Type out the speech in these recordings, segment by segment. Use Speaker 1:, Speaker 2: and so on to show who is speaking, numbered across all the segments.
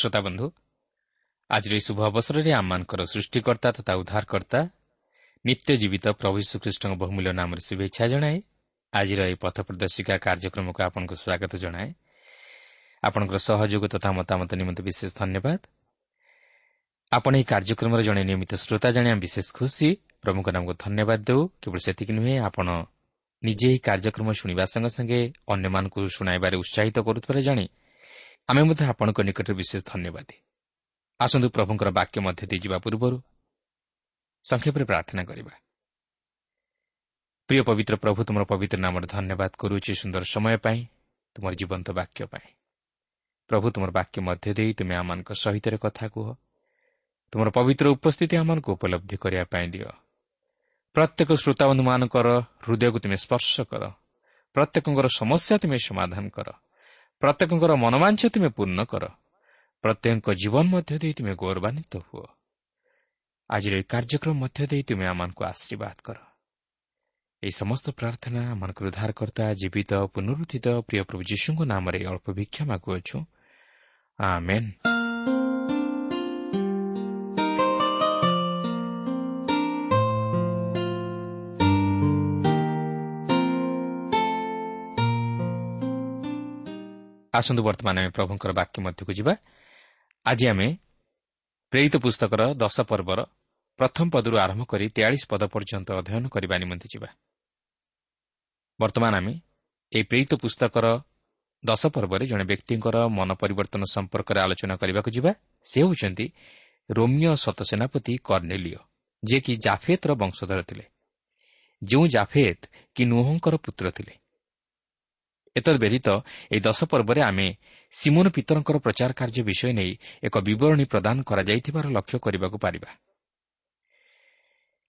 Speaker 1: ପ୍ରିୟ ଶ୍ରୋତା ବନ୍ଧୁ ଆଜିର ଏହି ଶୁଭ ଅବସରରେ ଆମମାନଙ୍କର ସୃଷ୍ଟିକର୍ତ୍ତା ତଥା ଉଦ୍ଧାରକର୍ତ୍ତା ନିତ୍ୟ ଜୀବିତ ପ୍ରଭୁ ଶ୍ରୀକୃଷ୍ଣଙ୍କ ବହୁମୂଲ୍ୟ ନାମରେ ଶୁଭେଚ୍ଛା ଜଣାଏ। ଆଜିର ଏହି ପଥ ପ୍ରଦର୍ଶିକା କାର୍ଯ୍ୟକ୍ରମକୁ ଆପଣଙ୍କୁ ସ୍ୱାଗତ ଜଣାଏ। ଆପଣଙ୍କର ସହଯୋଗ ତଥା ମତାମତ ନିମନ୍ତେ ବିଶେଷ ଧନ୍ୟବାଦ। ଆପଣ ଏହି କାର୍ଯ୍ୟକ୍ରମର ଜଣେ ନିୟମିତ ଶ୍ରୋତା ଜାଣି ଆମେ ବିଶେଷ ଖୁସି। ପ୍ରଭୁଙ୍କ ନାମକୁ ଧନ୍ୟବାଦ ଦେଉ। କେବଳ ସେତିକି ନୁହେଁ ଆପଣ ନିଜେ ଏହି କାର୍ଯ୍ୟକ୍ରମ ଶୁଣିବା ସଙ୍ଗେ ସଙ୍ଗେ ଅନ୍ୟମାନଙ୍କୁ ଶୁଣାଇବାରେ ଉତ୍ସାହିତ କରୁଥିବାର ଜାଣି ଆମେ ମଧ୍ୟ ଆପଣଙ୍କ ନିକଟରେ ବିଶେଷ ଧନ୍ୟବାଦୀ। ଆସନ୍ତୁ ପ୍ରଭୁଙ୍କର ବାକ୍ୟ ମଧ୍ୟ ଦେଇଯିବା ପୂର୍ବରୁ ସଂକ୍ଷେପରେ ପ୍ରାର୍ଥନା କରିବା। ପ୍ରିୟ ପବିତ୍ର ପ୍ରଭୁ ତୁମର ପବିତ୍ର ନାମରେ ଧନ୍ୟବାଦ କରୁଛି ସୁନ୍ଦର ସମୟ ପାଇଁ ତୁମର ଜୀବନ୍ତ ବାକ୍ୟ ପାଇଁ। ପ୍ରଭୁ ତୁମର ବାକ୍ୟ ମଧ୍ୟ ଦେଇ ତୁମେ ଆମମାନଙ୍କ ସହିତ କଥା କୁହ। ତୁମର ପବିତ୍ର ଉପସ୍ଥିତି ଆମମାନଙ୍କୁ ଉପଲବ୍ଧି କରିବା ପାଇଁ ଦିଅ। ପ୍ରତ୍ୟେକ ଶ୍ରୋତାବନ୍ଧୁମାନଙ୍କର ହୃଦୟକୁ ତୁମେ ସ୍ପର୍ଶ କର। ପ୍ରତ୍ୟେକଙ୍କର ସମସ୍ୟା ତୁମେ ସମାଧାନ କର। ପ୍ରତ୍ୟେକଙ୍କର ମନୋମାଂଛ ତୁମେ ପୂର୍ଣ୍ଣ କର। ପ୍ରତ୍ୟେକଙ୍କ ଜୀବନ ମଧ୍ୟ ଦେଇ ତୁମେ ଗୌରବାନ୍ୱିତ ହୁଅ। ଆଜିର ଏହି କାର୍ଯ୍ୟକ୍ରମ ମଧ୍ୟ ଦେଇ ତୁମେ ଆମମାନଙ୍କୁ ଆଶୀର୍ବାଦ କର। ଏହି ସମସ୍ତ ପ୍ରାର୍ଥନା ଆମମାନଙ୍କର ଉଦ୍ଧାରକର୍ତ୍ତା ଜୀବିତ ପୁନରୁଦ୍ଧିତ ପ୍ରିୟ ପ୍ରଭୁ ଯୀଶୁଙ୍କ ନାମରେ ଅଳ୍ପ ଭିକ୍ଷା ମାଗୁଅଛୁ। ଆସନ୍ତୁ ବର୍ତ୍ତମାନ ଆମେ ପ୍ରଭୁଙ୍କର ବାକ୍ୟ ମଧ୍ୟକୁ ଯିବା। ଆଜି ଆମେ ପ୍ରେରିତ ପୁସ୍ତକର ଦଶ ପର୍ବର ପ୍ରଥମ ପଦରୁ ଆରମ୍ଭ କରି ତେୟାଳିଶ ପଦ ପର୍ଯ୍ୟନ୍ତ ଅଧ୍ୟୟନ କରିବା ନିମନ୍ତେ ଯିବା। ବର୍ତ୍ତମାନ ଆମେ ଏହି ପ୍ରେରିତ ପୁସ୍ତକର ଦଶ ପର୍ବରେ ଜଣେ ବ୍ୟକ୍ତିଙ୍କର ମନ ପରିବର୍ତ୍ତନ ସମ୍ପର୍କରେ ଆଲୋଚନା କରିବାକୁ ଯିବା। ସେ ହେଉଛନ୍ତି ରୋମିଓ ସତସେନାପତି କର୍ଣ୍ଣେଲିଓ ଯିଏକି ଜାଫେତ୍ର ବଂଶଧର ଥିଲେ। ଯେଉଁ ଜାଫେତ୍ କି ନୁହଙ୍କର ପୁତ୍ର ଥିଲେ ଏତଦ୍ ବ୍ୟତୀତ ଏହି ଦଶ ପର୍ବରେ ଆମେ ସିମୋନ ପିତରଙ୍କର ପ୍ରଚାର କାର୍ଯ୍ୟ ବିଷୟ ନେଇ ଏକ ବିବରଣୀ ପ୍ରଦାନ କରାଯାଇଥିବାର ଲକ୍ଷ୍ୟ କରିବାକୁ ପାରିବା।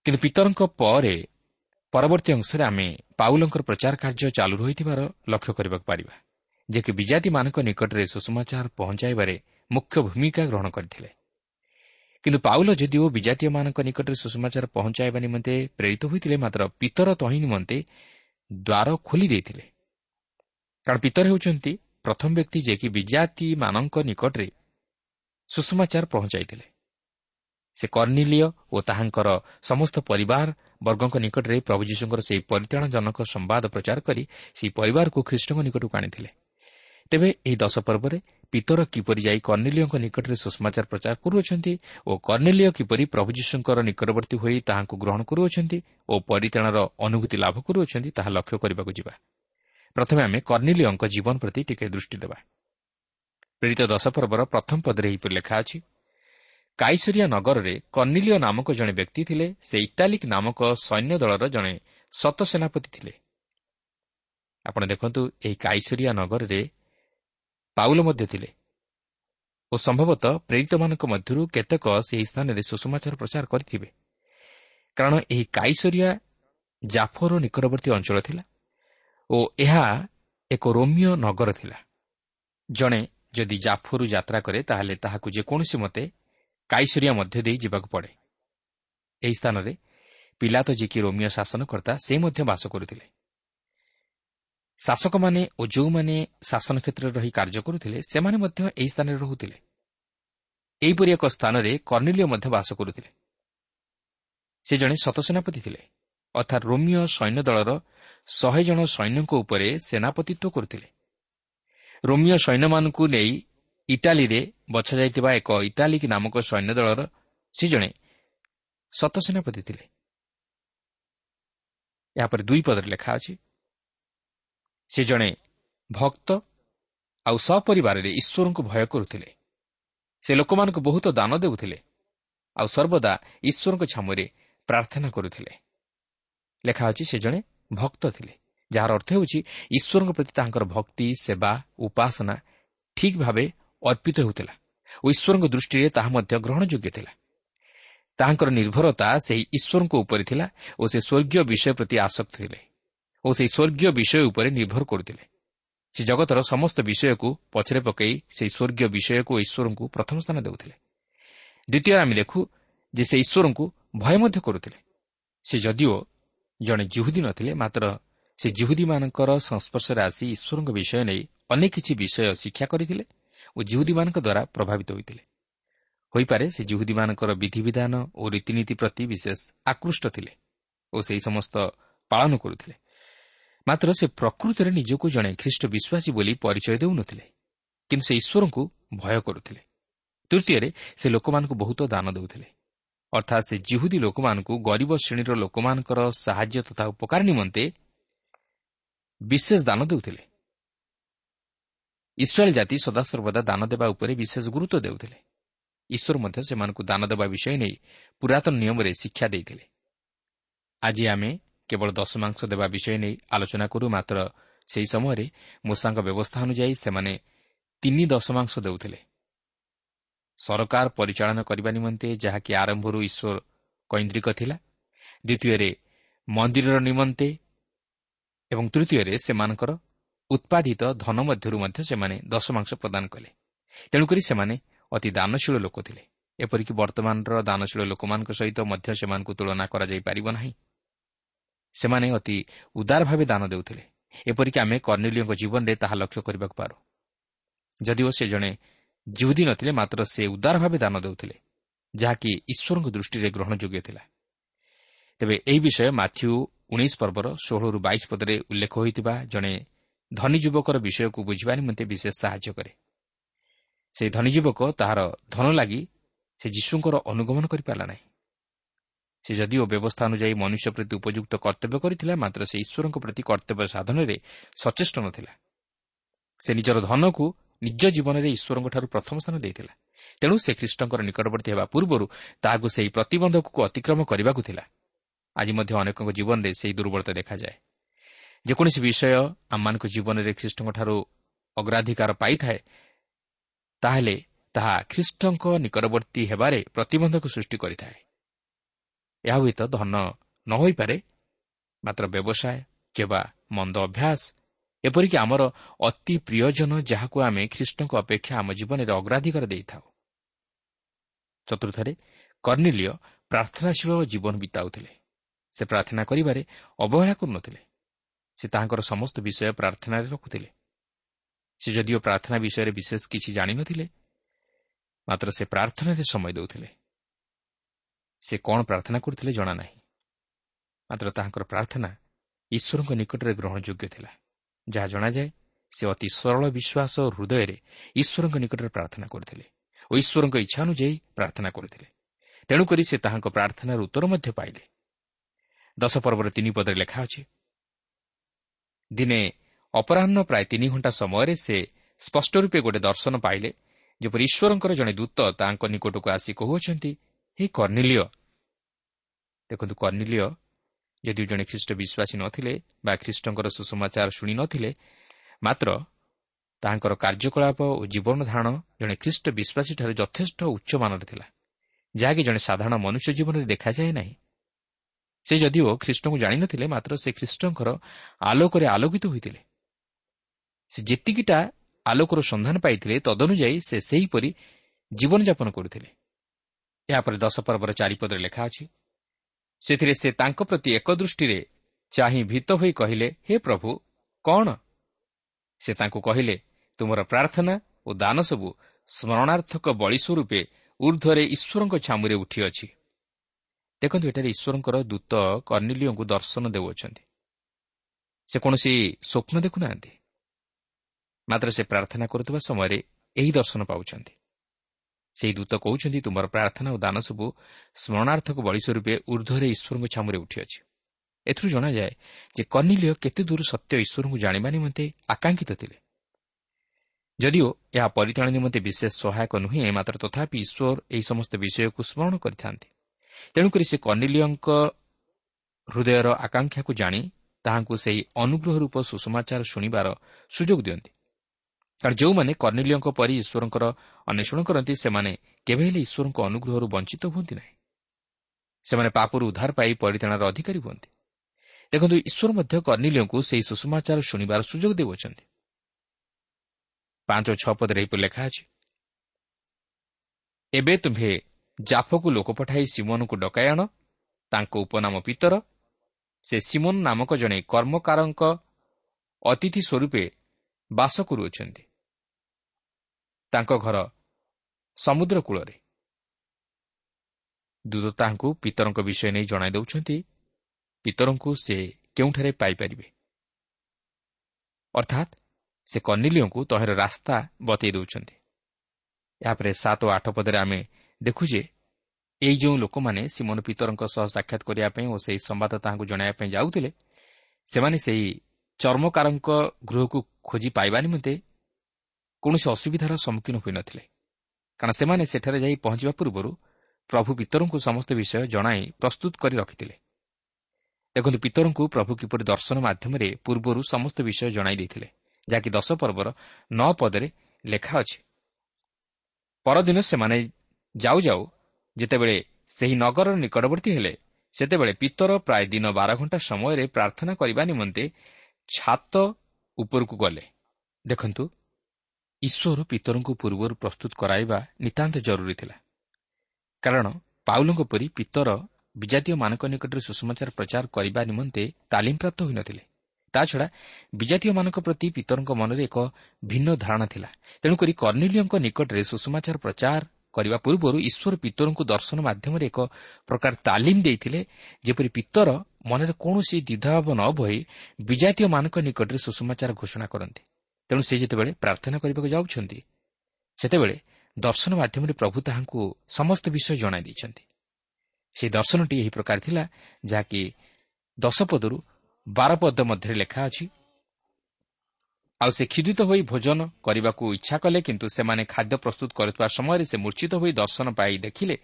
Speaker 1: କିନ୍ତୁ ପିତରଙ୍କ ପରେ ପରବର୍ତ୍ତୀ ଅଂଶରେ ଆମେ ପାଉଲଙ୍କର ପ୍ରଚାର କାର୍ଯ୍ୟ ଚାଲୁ ରହିଥିବାର ଲକ୍ଷ୍ୟ କରିବାକୁ ପାରିବା ଯିଏକି ବିଜାତିମାନଙ୍କ ନିକଟରେ ସୁଷମାଚାର ପହଞ୍ଚାଇବାରେ ମୁଖ୍ୟ ଭୂମିକା ଗ୍ରହଣ କରିଥିଲେ। କିନ୍ତୁ ପାଉଲ ଯଦିଓ ବିଜାତୀୟମାନଙ୍କ ନିକଟରେ ସୁଷମାଚାର ପହଞ୍ଚାଇବା ନିମନ୍ତେ ପ୍ରେରିତ ହୋଇଥିଲେ ମାତ୍ର ପିତର ତହିଁ ନିମନ୍ତେ ଦ୍ୱାର ଖୋଲି ଦେଇଥିଲେ। କାରଣ ପିତର ହେଉଛନ୍ତି ପ୍ରଥମ ବ୍ୟକ୍ତି ଯିଏକି ବିଜାତିମାନଙ୍କ ନିକଟରେ ସୁଷମାଚାର ପହଞ୍ଚାଇଥିଲେ। ସେ କର୍ଣ୍ଣିଲିୟ ଓ ତାହାଙ୍କର ସମସ୍ତ ପରିବାର ବର୍ଗଙ୍କ ନିକଟରେ ପ୍ରଭୁ ଯୀଶୁଙ୍କର ସେହି ପରିତାଣଜନକ ସମ୍ବାଦ ପ୍ରଚାର କରି ସେହି ପରିବାରକୁ ଖ୍ରୀଷ୍ଟଙ୍କ ନିକଟକୁ ଆଣିଥିଲେ। ତେବେ ଏହି ଦଶ ପର୍ବରେ ପିତର କିପରି ଯାଇ କର୍ଣ୍ଣିଲିୟଙ୍କ ନିକଟରେ ସୁଷମାଚାର ପ୍ରଚାର କରୁଅଛନ୍ତି ଓ କର୍ଣ୍ଣିଲିୟ କିପରି ପ୍ରଭୁ ଯୀଶୁଙ୍କର ନିକଟବର୍ତ୍ତୀ ହୋଇ ତାହାଙ୍କୁ ଗ୍ରହଣ କରୁଅଛନ୍ତି ଓ ପରିତାଣର ଅନୁଭୂତି ଲାଭ କରୁଅଛନ୍ତି ତାହା ଲକ୍ଷ୍ୟ କରିବାକୁ ଯିବା। ପ୍ରଥମେ ଆମେ କର୍ଣ୍ଣିଲିୟଙ୍କ ଜୀବନ ପ୍ରତି ଟିକେ ଦୃଷ୍ଟି ଦେବା। ପ୍ରେରିତ ଦଶ ପର୍ବର ପ୍ରଥମ ପଦରେ ଏହିପରି ଲେଖା ଅଛି କାଇସରିଆ ନଗରରେ କର୍ଣ୍ଣିଲିୟ ନାମକ ଜଣେ ବ୍ୟକ୍ତି ଥିଲେ। ସେ ଇଟାଲିକ୍ ନାମକ ସୈନ୍ୟ ଦଳର ଜଣେ ସତ ସେନାପତି ଥିଲେ। ଆପଣ ଦେଖନ୍ତୁ ଏହି କାଇସରିଆ ନଗରରେ ପାଉଲ ମଧ୍ୟ ଥିଲେ। ଓ ସମ୍ଭବତଃ ପ୍ରେରିତମାନଙ୍କ ମଧ୍ୟରୁ କେତେକ ସେହି ସ୍ଥାନରେ ସୁଷମାଚାର ପ୍ରଚାର କରିଥିବେ। କାରଣ ଏହି କାଇସରିଆ ଜାଫର ନିକଟବର୍ତ୍ତୀ ଅଞ୍ଚଳ ଥିଲା। ଓ ଏହା ଏକ ରୋମିଓ ନଗର ଥିଲା। ଜଣେ ଯଦି ଜାଫରୁ ଯାତ୍ରା କରେ ତାହେଲେ ତାହାକୁ ଯେକୌଣସି ମତେ କାଇସରିଆ ମଧ୍ୟ ଦେଇ ଯିବାକୁ ପଡ଼େ। ଏହି ସ୍ଥାନରେ ପିଲା ତ ଯିଏକି ରୋମିଓ ଶାସନକର୍ତ୍ତା ସେ ମଧ୍ୟ ବାସ କରୁଥିଲେ। ଶାସକମାନେ ଓ ଯେଉଁମାନେ ଶାସନ କ୍ଷେତ୍ରରେ ରହି କାର୍ଯ୍ୟ କରୁଥିଲେ ସେମାନେ ମଧ୍ୟ ଏହି ସ୍ଥାନରେ ରହୁଥିଲେ। ଏହିପରି ଏକ ସ୍ଥାନରେ କର୍ଣ୍ଣିଲିଓ ମଧ୍ୟ ବାସ କରୁଥିଲେ। ସେ ଜଣେ ସତସେନାପତି ଥିଲେ। ଅର୍ଥାତ୍ ରୋମିଓ ସୈନ୍ୟ ଦଳର ଶହେ ଜଣ ସୈନ୍ୟଙ୍କ ଉପରେ ସେନାପତିତ୍ୱ କରୁଥିଲେ। ରୋମିଓ ସୈନ୍ୟମାନଙ୍କୁ ନେଇ ଇଟାଲୀରେ ବଛାଯାଇଥିବା ଏକ ଇଟାଲିକ୍ ନାମକ ସୈନ୍ୟ ଦଳର ସେ ଜଣେ ସତସେନାପତି ଥିଲେ। ଏହାପରେ ଦୁଇ ପଦରେ ଲେଖା ଅଛି ସେ ଜଣେ ଭକ୍ତ ଆଉ ସପରିବାରରେ ଈଶ୍ୱରଙ୍କୁ ଭୟ କରୁଥିଲେ। ସେ ଲୋକମାନଙ୍କୁ ବହୁତ ଦାନ ଦେଉଥିଲେ ଆଉ ସର୍ବଦା ଈଶ୍ୱରଙ୍କ ଛାମୁରେ ପ୍ରାର୍ଥନା କରୁଥିଲେ। ଲେଖା ଅଛି ସେ ଜଣେ ଭକ୍ତ ଥିଲେ। ଯାହାର ଅର୍ଥ ହେଉଛି ଈଶ୍ୱରଙ୍କ ପ୍ରତି ତାଙ୍କର ଭକ୍ତି ସେବା ଉପାସନା ଠିକ୍ ଭାବେ ଅର୍ପିତ ହେଉଥିଲା ଓ ଈଶ୍ୱରଙ୍କ ଦୃଷ୍ଟିରେ ତାହା ମଧ୍ୟ ଗ୍ରହଣଯୋଗ୍ୟ ଥିଲା। ତାହାଙ୍କର ନିର୍ଭରତା ସେହି ଈଶ୍ୱରଙ୍କ ଉପରେ ଥିଲା ଓ ସେ ସ୍ୱର୍ଗୀୟ ବିଷୟ ପ୍ରତି ଆସକ୍ତ ଥିଲେ ଓ ସେହି ସ୍ୱର୍ଗୀୟ ବିଷୟ ଉପରେ ନିର୍ଭର କରୁଥିଲେ। ସେ ଜଗତର ସମସ୍ତ ବିଷୟକୁ ପଛରେ ପକାଇ ସେହି ସ୍ୱର୍ଗୀୟ ବିଷୟକୁ ଈଶ୍ୱରଙ୍କୁ ପ୍ରଥମ ସ୍ଥାନ ଦେଉଥିଲେ। ଦ୍ୱିତୀୟରେ ଆମେ ଲେଖୁ ଯେ ସେ ଈଶ୍ୱରଙ୍କୁ ଭୟ ମଧ୍ୟ କରୁଥିଲେ। ସେ ଯଦିଓ ଜଣେ ଜୁହୁଦୀ ନଥିଲେ ମାତ୍ର ସେ ଜୁହୁଦୀମାନଙ୍କର ସଂସ୍ପର୍ଶରେ ଆସି ଈଶ୍ୱରଙ୍କ ବିଷୟ ନେଇ ଅନେକ କିଛି ବିଷୟ ଶିକ୍ଷା କରିଥିଲେ ଓ ଜୁହୁଦୀମାନଙ୍କ ଦ୍ୱାରା ପ୍ରଭାବିତ ହୋଇଥିଲେ। ହୋଇପାରେ ସେ ଜୁହୁଦୀମାନଙ୍କର ବିଧିବିଧାନ ଓ ରୀତିନୀତି ପ୍ରତି ବିଶେଷ ଆକୃଷ୍ଟ ଥିଲେ ଓ ସେହି ସମସ୍ତ ପାଳନ କରୁଥିଲେ। ମାତ୍ର ସେ ପ୍ରକୃତରେ ନିଜକୁ ଜଣେ ଖ୍ରୀଷ୍ଟ ବିଶ୍ୱାସୀ ବୋଲି ପରିଚୟ ଦେଉନଥିଲେ କିନ୍ତୁ ସେ ଈଶ୍ୱରଙ୍କୁ ଭୟ କରୁଥିଲେ। ତୃତୀୟରେ ସେ ଲୋକମାନଙ୍କୁ ବହୁତ ଦାନ ଦେଉଥିଲେ। ଅର୍ଥାତ୍ ସେ ଜିହୁଦୀ ଲୋକମାନଙ୍କୁ ଗରିବ ଶ୍ରେଣୀର ଲୋକମାନଙ୍କର ସାହାଯ୍ୟ ତଥା ଉପକାର ନିମନ୍ତେ ବିଶେଷ ଦାନ ଦେଉଥିଲେ। ଇସ୍ରାଏଲ୍ ଜାତି ସଦାସର୍ବଦା ଦାନ ଦେବା ଉପରେ ବିଶେଷ ଗୁରୁତ୍ୱ ଦେଉଥିଲେ। ଈଶ୍ୱର ମଧ୍ୟ ସେମାନଙ୍କୁ ଦାନ ଦେବା ବିଷୟ ନେଇ ପୁରାତନ ନିୟମରେ ଶିକ୍ଷା ଦେଇଥିଲେ। ଆଜି ଆମେ କେବଳ ଦଶମାଂଶ ଦେବା ବିଷୟ ନେଇ ଆଲୋଚନା କରୁ ମାତ୍ର ସେହି ସମୟରେ ମୂଷାଙ୍କ ବ୍ୟବସ୍ଥା ଅନୁଯାୟୀ ସେମାନେ ତିନି ଦଶମାଂଶ ଦେଉଥିଲେ। ସରକାର ପରିଚାଳନା କରିବା ନିମନ୍ତେ ଯାହାକି ଆରମ୍ଭରୁ ଈଶ୍ୱର କୈନ୍ଦ୍ରିକ ଥିଲା। ଦ୍ୱିତୀୟରେ ମନ୍ଦିରର ନିମନ୍ତେ ଏବଂ ତୃତୀୟରେ ସେମାନଙ୍କର ଉତ୍ପାଦିତ ଧନ ମଧ୍ୟରୁ ମଧ୍ୟ ସେମାନେ ଦଶମାଂଶ ପ୍ରଦାନ କଲେ। ତେଣୁକରି ସେମାନେ ଅତି ଦାନଶୀଳ ଲୋକ ଥିଲେ। ଏପରିକି ବର୍ତ୍ତମାନର ଦାନଶୀଳ ଲୋକମାନଙ୍କ ସହିତ ମଧ୍ୟ ସେମାନଙ୍କୁ ତୁଳନା କରାଯାଇପାରିବ ନାହିଁ। ସେମାନେ ଅତି ଉଦାର ଭାବେ ଦାନ ଦେଉଥିଲେ। ଏପରିକି ଆମେ କର୍ଣ୍ଣିଲିଓଙ୍କ ଜୀବନରେ ତାହା ଲକ୍ଷ୍ୟ କରିବାକୁ ପାରୁ। ଯଦିଓ ସେ ଜଣେ ଜିହୁଦୀ ନଥିଲେ ମାତ୍ର ସେ ଉଦାର ଭାବେ ଦାନ ଦେଉଥିଲେ ଯାହାକି ଈଶ୍ୱରଙ୍କ ଦୃଷ୍ଟିରେ ଗ୍ରହଣଯୋଗ୍ୟ ଥିଲା। ତେବେ ଏହି ବିଷୟ ମାଥ୍ୟୁ ଉଣେଇଶ ପର୍ବର ଷୋହଳରୁ ବାଇଶ ପଦରେ ଉଲ୍ଲେଖ ହୋଇଥିବା ଜଣେ ଧନୀ ଯୁବକର ବିଷୟକୁ ବୁଝିବା ନିମନ୍ତେ ବିଶେଷ ସାହାଯ୍ୟ କରେ। ସେହି ଧନୀ ଯୁବକ ତାହାର ଧନ ଲାଗି ସେ ଯୀଶୁଙ୍କର ଅନୁଗମନ କରିପାରିଲା ନାହିଁ। ସେ ଯଦିଓ ବ୍ୟବସ୍ଥା ଅନୁଯାୟୀ ମନୁଷ୍ୟ ପ୍ରତି ଉପଯୁକ୍ତ କର୍ତ୍ତବ୍ୟ କରିଥିଲା ମାତ୍ର ସେ ଈଶ୍ୱରଙ୍କ ପ୍ରତି କର୍ତ୍ତବ୍ୟ ସାଧନରେ ସଚେଷ୍ଟ ନଥିଲା। ସେ ନିଜର ଧନକୁ ନିଜ ଜୀବନରେ ଈଶ୍ୱରଙ୍କଠାରୁ ପ୍ରଥମ ସ୍ଥାନ ଦେଇଥିଲା। ତେଣୁ ସେ ଖ୍ରୀଷ୍ଟଙ୍କର ନିକଟବର୍ତ୍ତୀ ହେବା ପୂର୍ବରୁ ତାହାକୁ ସେହି ପ୍ରତିବନ୍ଧକକୁ ଅତିକ୍ରମ କରିବାକୁ ଥିଲା। ଆଜି ମଧ୍ୟ ଅନେକଙ୍କ ଜୀବନରେ ସେହି ଦୁର୍ବଳତା ଦେଖାଯାଏ। ଯେକୌଣସି ବିଷୟ ଆମମାନଙ୍କ ଜୀବନରେ ଖ୍ରୀଷ୍ଟଙ୍କଠାରୁ ଅଗ୍ରାଧିକାର ପାଇଥାଏ ତାହେଲେ ତାହା ଖ୍ରୀଷ୍ଟଙ୍କ ନିକଟବର୍ତ୍ତୀ ହେବାରେ ପ୍ରତିବନ୍ଧକ ସୃଷ୍ଟି କରିଥାଏ। ଏହା ହୁଏତ ଧନ ନ ହୋଇପାରେ ମାତ୍ର ବ୍ୟବସାୟ କିମ୍ବା ମନ୍ଦ ଅଭ୍ୟାସ ଏପରିକି ଆମର ଅତି ପ୍ରିୟଜନ ଯାହାକୁ ଆମେ ଖ୍ରୀଷ୍ଟଙ୍କ ଅପେକ୍ଷା ଆମ ଜୀବନରେ ଅଗ୍ରାଧିକାର ଦେଇଥାଉ। ଚତୁର୍ଥରେ କର୍ଣ୍ଣିଲିୟ ପ୍ରାର୍ଥନାଶୀଳ ଜୀବନ ବିତାଉଥିଲେ। ସେ ପ୍ରାର୍ଥନା କରିବାରେ ଅବହେଳା କରୁନଥିଲେ। ସେ ତାହାଙ୍କର ସମସ୍ତ ବିଷୟ ପ୍ରାର୍ଥନାରେ ରଖୁଥିଲେ। ସେ ଯଦିଓ ପ୍ରାର୍ଥନା ବିଷୟରେ ବିଶେଷ କିଛି ଜାଣିନଥିଲେ ମାତ୍ର ସେ ପ୍ରାର୍ଥନାରେ ସମୟ ଦେଉଥିଲେ। ସେ କ'ଣ ପ୍ରାର୍ଥନା କରୁଥିଲେ ଜଣା ନାହିଁ। ମାତ୍ର ତାହାଙ୍କର ପ୍ରାର୍ଥନା ଈଶ୍ୱରଙ୍କ ନିକଟରେ ଗ୍ରହଣଯୋଗ୍ୟ ଥିଲା। ଯାହା ଜଣାଯାଏ ସେ ଅତି ସରଳ ବିଶ୍ୱାସ ଓ ହୃଦୟରେ ଈଶ୍ୱରଙ୍କ ନିକଟରେ ପ୍ରାର୍ଥନା କରୁଥିଲେ ଓ ଈଶ୍ୱରଙ୍କ ଇଚ୍ଛା ଅନୁଯାୟୀ ପ୍ରାର୍ଥନା କରୁଥିଲେ। ତେଣୁକରି ସେ ତାହାଙ୍କ ପ୍ରାର୍ଥନାର ଉତ୍ତର ମଧ୍ୟ ପାଇଲେ। ଦଶ ପର୍ବର ତିନି ପଦରେ ଲେଖା ଅଛି ଦିନେ ଅପରାହ୍ନ ପ୍ରାୟ ତିନି ଘଣ୍ଟା ସମୟରେ ସେ ସ୍ପଷ୍ଟ ରୂପେ ଗୋଟେ ଦର୍ଶନ ପାଇଲେ ଯେପରି ଈଶ୍ୱରଙ୍କର ଜଣେ ଦୂତ ତାଙ୍କ ନିକଟକୁ ଆସି କହୁଅଛନ୍ତି ହେ କର୍ଣ୍ଣିଲିୟ ଦେଖନ୍ତୁ କର୍ଣ୍ଣିଲିୟ ଯଦି ଜଣେ ଖ୍ରୀଷ୍ଟ ବିଶ୍ୱାସୀ ନଥିଲେ ବା ଖ୍ରୀଷ୍ଟଙ୍କର ସୁସମାଚାର ଶୁଣି ନଥିଲେ ମାତ୍ର ତାହାଙ୍କର କାର୍ଯ୍ୟକଳାପ ଓ ଜୀବନ ଧାରଣ ଜଣେ ଖ୍ରୀଷ୍ଟ ବିଶ୍ୱାସୀଠାରୁ ଯଥେଷ୍ଟ ଉଚ୍ଚମାନର ଥିଲା ଯାହାକି ଜଣେ ସାଧାରଣ ମନୁଷ୍ୟ ଜୀବନରେ ଦେଖାଯାଏ ନାହିଁ। ସେ ଯଦିଓ ଖ୍ରୀଷ୍ଟଙ୍କୁ ଜାଣିନଥିଲେ ମାତ୍ର ସେ ଖ୍ରୀଷ୍ଟଙ୍କର ଆଲୋକରେ ଆଲୋକିତ ହୋଇଥିଲେ। ସେ ଯେତିକିଟା ଆଲୋକର ସନ୍ଧାନ ପାଇଥିଲେ ତଦନୁଯାୟୀ ସେ ସେହିପରି ଜୀବନଯାପନ କରୁଥିଲେ। ଏହାପରେ ଦଶ ପର୍ବର ଚାରିପଦରେ ଲେଖା ଅଛି ସେଥିରେ ସେ ତାଙ୍କ ପ୍ରତି ଏକ ଦୃଷ୍ଟିରେ ଚାହିଁ ଭୀତ ହୋଇ କହିଲେ ହେ ପ୍ରଭୁ କ'ଣ? ସେ ତାଙ୍କୁ କହିଲେ ତୁମର ପ୍ରାର୍ଥନା ଓ ଦାନ ସବୁ ସ୍ମରଣାର୍ଥକ ବଳି ସ୍ୱରୂପେ ଉର୍ଦ୍ଧ୍ୱରେ ଈଶ୍ୱରଙ୍କ ଛାମୁରେ ଉଠିଅଛି। ଦେଖନ୍ତୁ ଏଠାରେ ଈଶ୍ୱରଙ୍କର ଦୂତ କର୍ଣ୍ଣିଲିଓଙ୍କୁ ଦର୍ଶନ ଦେଉଅଛନ୍ତି। ସେ କୌଣସି ସ୍ୱପ୍ନ ଦେଖୁନାହାନ୍ତି। ମାତ୍ର ସେ ପ୍ରାର୍ଥନା କରୁଥିବା ସମୟରେ ଏହି ଦର୍ଶନ ପାଉଛନ୍ତି। ସେହି ଦୂତ କହୁଛନ୍ତି ତୁମର ପ୍ରାର୍ଥନା ଓ ଦାନ ସବୁ ସ୍ମରଣାର୍ଥକ ବଳି ସ୍ୱରୂପେ ଉର୍ଦ୍ଧ୍ୱରେ ଈଶ୍ୱରଙ୍କ ଛାମୁରେ ଉଠିଅଛି। ଏଥିରୁ ଜଣାଯାଏ ଯେ କର୍ଣ୍ଣିଲିଓ କେତେ ଦୂର ସତ୍ୟ ଈଶ୍ୱରଙ୍କୁ ଜାଣିବା ନିମନ୍ତେ ଆକାଂକ୍ଷିତ ଥିଲେ। ଯଦିଓ ଏହା ପରିଚାଳନା ନିମନ୍ତେ ବିଶେଷ ସହାୟକ ନୁହେଁ ମାତ୍ର ତଥାପି ଈଶ୍ୱର ଏହି ସମସ୍ତ ବିଷୟକୁ ସ୍ମରଣ କରିଥାନ୍ତି। ତେଣୁକରି ସେ କର୍ଣ୍ଣିଲିଓଙ୍କ ହୃଦୟର ଆକାଂକ୍ଷାକୁ ଜାଣି ତାହାଙ୍କୁ ସେହି ଅନୁଗ୍ରହ ରୂପ ସୁଷମାଚାର ଶୁଣିବାର ସୁଯୋଗ ଦିଅନ୍ତି। କାରଣ ଯେଉଁମାନେ କର୍ଣ୍ଣିଲିଓଙ୍କ ପରି ଈଶ୍ୱରଙ୍କର ଅନ୍ୱେଷଣ କରନ୍ତି ସେମାନେ କେବେ ହେଲେ ଈଶ୍ୱରଙ୍କ ଅନୁଗ୍ରହରୁ ବଞ୍ଚିତ ହୁଅନ୍ତି ନାହିଁ। ସେମାନେ ପାପରୁ ଉଦ୍ଧାର ପାଇ ପରିତାଣର ଅଧିକାରୀ ହୁଅନ୍ତି। ଦେଖନ୍ତୁ ଈଶ୍ୱର ମଧ୍ୟ କର୍ଣ୍ଣିଲିଓଙ୍କୁ ସେହି ସୁଷମାଚାର ଶୁଣିବାର ସୁଯୋଗ ଦେଉଅଛନ୍ତି। ପାଞ୍ଚ ଛଅ ପଦରେ ଏହିପରି ଲେଖା ଅଛି ଏବେ ତୁମ୍ଭେ ଜାଫକୁ ଲୋକ ପଠାଇ ସିମୋନକୁ ଡକାଇ ଆଣ ତାଙ୍କ ଉପନାମ ପିତର ସେ ସିମୋନ ନାମକ ଜଣେ କର୍ମକାରଙ୍କ ଅତିଥି ସ୍ୱରୂପେ ବାସ କରୁଅଛନ୍ତି। ତାଙ୍କ ଘର ସମୁଦ୍ର କୂଳରେ। ଦୂତ ତାହାଙ୍କୁ ପିତରଙ୍କ ବିଷୟ ନେଇ ଜଣାଇ ଦେଉଛନ୍ତି ପିତରଙ୍କୁ ସେ କେଉଁଠାରେ ପାଇପାରିବେ? ଅର୍ଥାତ୍ ସେ କର୍ଣ୍ଣିଲିଓଙ୍କୁ ତହିଁର ରାସ୍ତା ବତାଇ ଦେଉଛନ୍ତି। ଏହାପରେ ସାତ ଓ ଆଠ ପଦରେ ଆମେ ଦେଖୁ ଯେ ଏହି ଯେଉଁ ଲୋକମାନେ ସିମନ ପିତରଙ୍କ ସହ ସାକ୍ଷାତ କରିବା ପାଇଁ ଓ ସେହି ସମ୍ବାଦ ତାହାଙ୍କୁ ଜଣାଇବା ପାଇଁ ଯାଉଥିଲେ ସେମାନେ ସେହି ଚର୍ମକାରଙ୍କ ଗୃହକୁ ଖୋଜି ପାଇବା ନିମନ୍ତେ କୌଣସି ଅସୁବିଧାର ସମ୍ମୁଖୀନ ହୋଇନଥିଲେ। କାରଣ ସେମାନେ ସେଠାରେ ଯାଇ ପହଞ୍ଚିବା ପୂର୍ବରୁ ପ୍ରଭୁ ପିତରଙ୍କୁ ସମସ୍ତ ବିଷୟ ଜଣାଇ ପ୍ରସ୍ତୁତ କରି ରଖିଥିଲେ। ଦେଖନ୍ତୁ ପିତରଙ୍କୁ ପ୍ରଭୁ କିପରି ଦର୍ଶନ ମାଧ୍ୟମରେ ପୂର୍ବରୁ ସମସ୍ତ ବିଷୟ ଜଣାଇ ଦେଇଥିଲେ ଯାହାକି ଦଶ ପର୍ବର ନଅ ପଦରେ ଲେଖା ଅଛି। ପରଦିନ ସେମାନେ ଯାଉ ଯାଉ ଯେତେବେଳେ ସେହି ନଗରର ନିକଟବର୍ତ୍ତୀ ହେଲେ ସେତେବେଳେ ପିତର ପ୍ରାୟ ଦିନ ବାର ଘଣ୍ଟା ସମୟରେ ପ୍ରାର୍ଥନା କରିବା ନିମନ୍ତେ ଛାତ ଉପରକୁ ଗଲେ। ଦେଖନ୍ତୁ ଈଶ୍ୱର ପିତରଙ୍କୁ ପୂର୍ବରୁ ପ୍ରସ୍ତୁତ କରାଇବା ନିତାନ୍ତ ଜରୁରୀ ଥିଲା। କାରଣ ପାଉଲଙ୍କ ପରି ପିତର ବିଜାତୀୟମାନଙ୍କ ନିକଟରେ ସୁଷମାଚାର ପ୍ରଚାର କରିବା ନିମନ୍ତେ ତାଲିମ ପ୍ରାପ୍ତ ହୋଇନଥିଲେ। ତାଛଡ଼ା ବିଜାତୀୟମାନଙ୍କ ପ୍ରତି ପିତରଙ୍କ ମନରେ ଏକ ଭିନ୍ନ ଧାରଣା ଥିଲା। ତେଣୁକରି କର୍ଣ୍ଣିଲିଓଙ୍କ ନିକଟରେ ସୁଷମାଚାର ପ୍ରଚାର କରିବା ପୂର୍ବରୁ ଈଶ୍ୱର ପିତରଙ୍କୁ ଦର୍ଶନ ମାଧ୍ୟମରେ ଏକ ପ୍ରକାର ତାଲିମ ଦେଇଥିଲେ ଯେପରି ପିତର ମନରେ କୌଣସି ଦ୍ୱିଧାଭାବ ନ ବହି ବିଜାତୀୟମାନଙ୍କ ନିକଟରେ ସୁଷମାଚାର ଘୋଷଣା କରନ୍ତି। ତେଣୁ ସେ ଯେତେବେଳେ ପ୍ରାର୍ଥନା କରିବାକୁ ଯାଉଛନ୍ତି ସେତେବେଳେ ଦର୍ଶନ ମାଧ୍ୟମରେ ପ୍ରଭୁ ତାହାଙ୍କୁ ସମସ୍ତ ବିଷୟ ଜଣାଇ ଦେଇଛନ୍ତି। ସେହି ଦର୍ଶନଟି ଏହି ପ୍ରକାର ଥିଲା ଯାହାକି ଦଶପଦରୁ ବାରପଦ ମଧ୍ୟରେ ଲେଖା ଅଛି। ଆଉ ସେ କ୍ଷୁଦିତ ହୋଇ ଭୋଜନ କରିବାକୁ ଇଚ୍ଛା କଲେ କିନ୍ତୁ ସେମାନେ ଖାଦ୍ୟ ପ୍ରସ୍ତୁତ କରୁଥିବା ସମୟରେ ସେ ମୂର୍ଚ୍ଚିତ ହୋଇ ଦର୍ଶନ ପାଇ ଦେଖିଲେ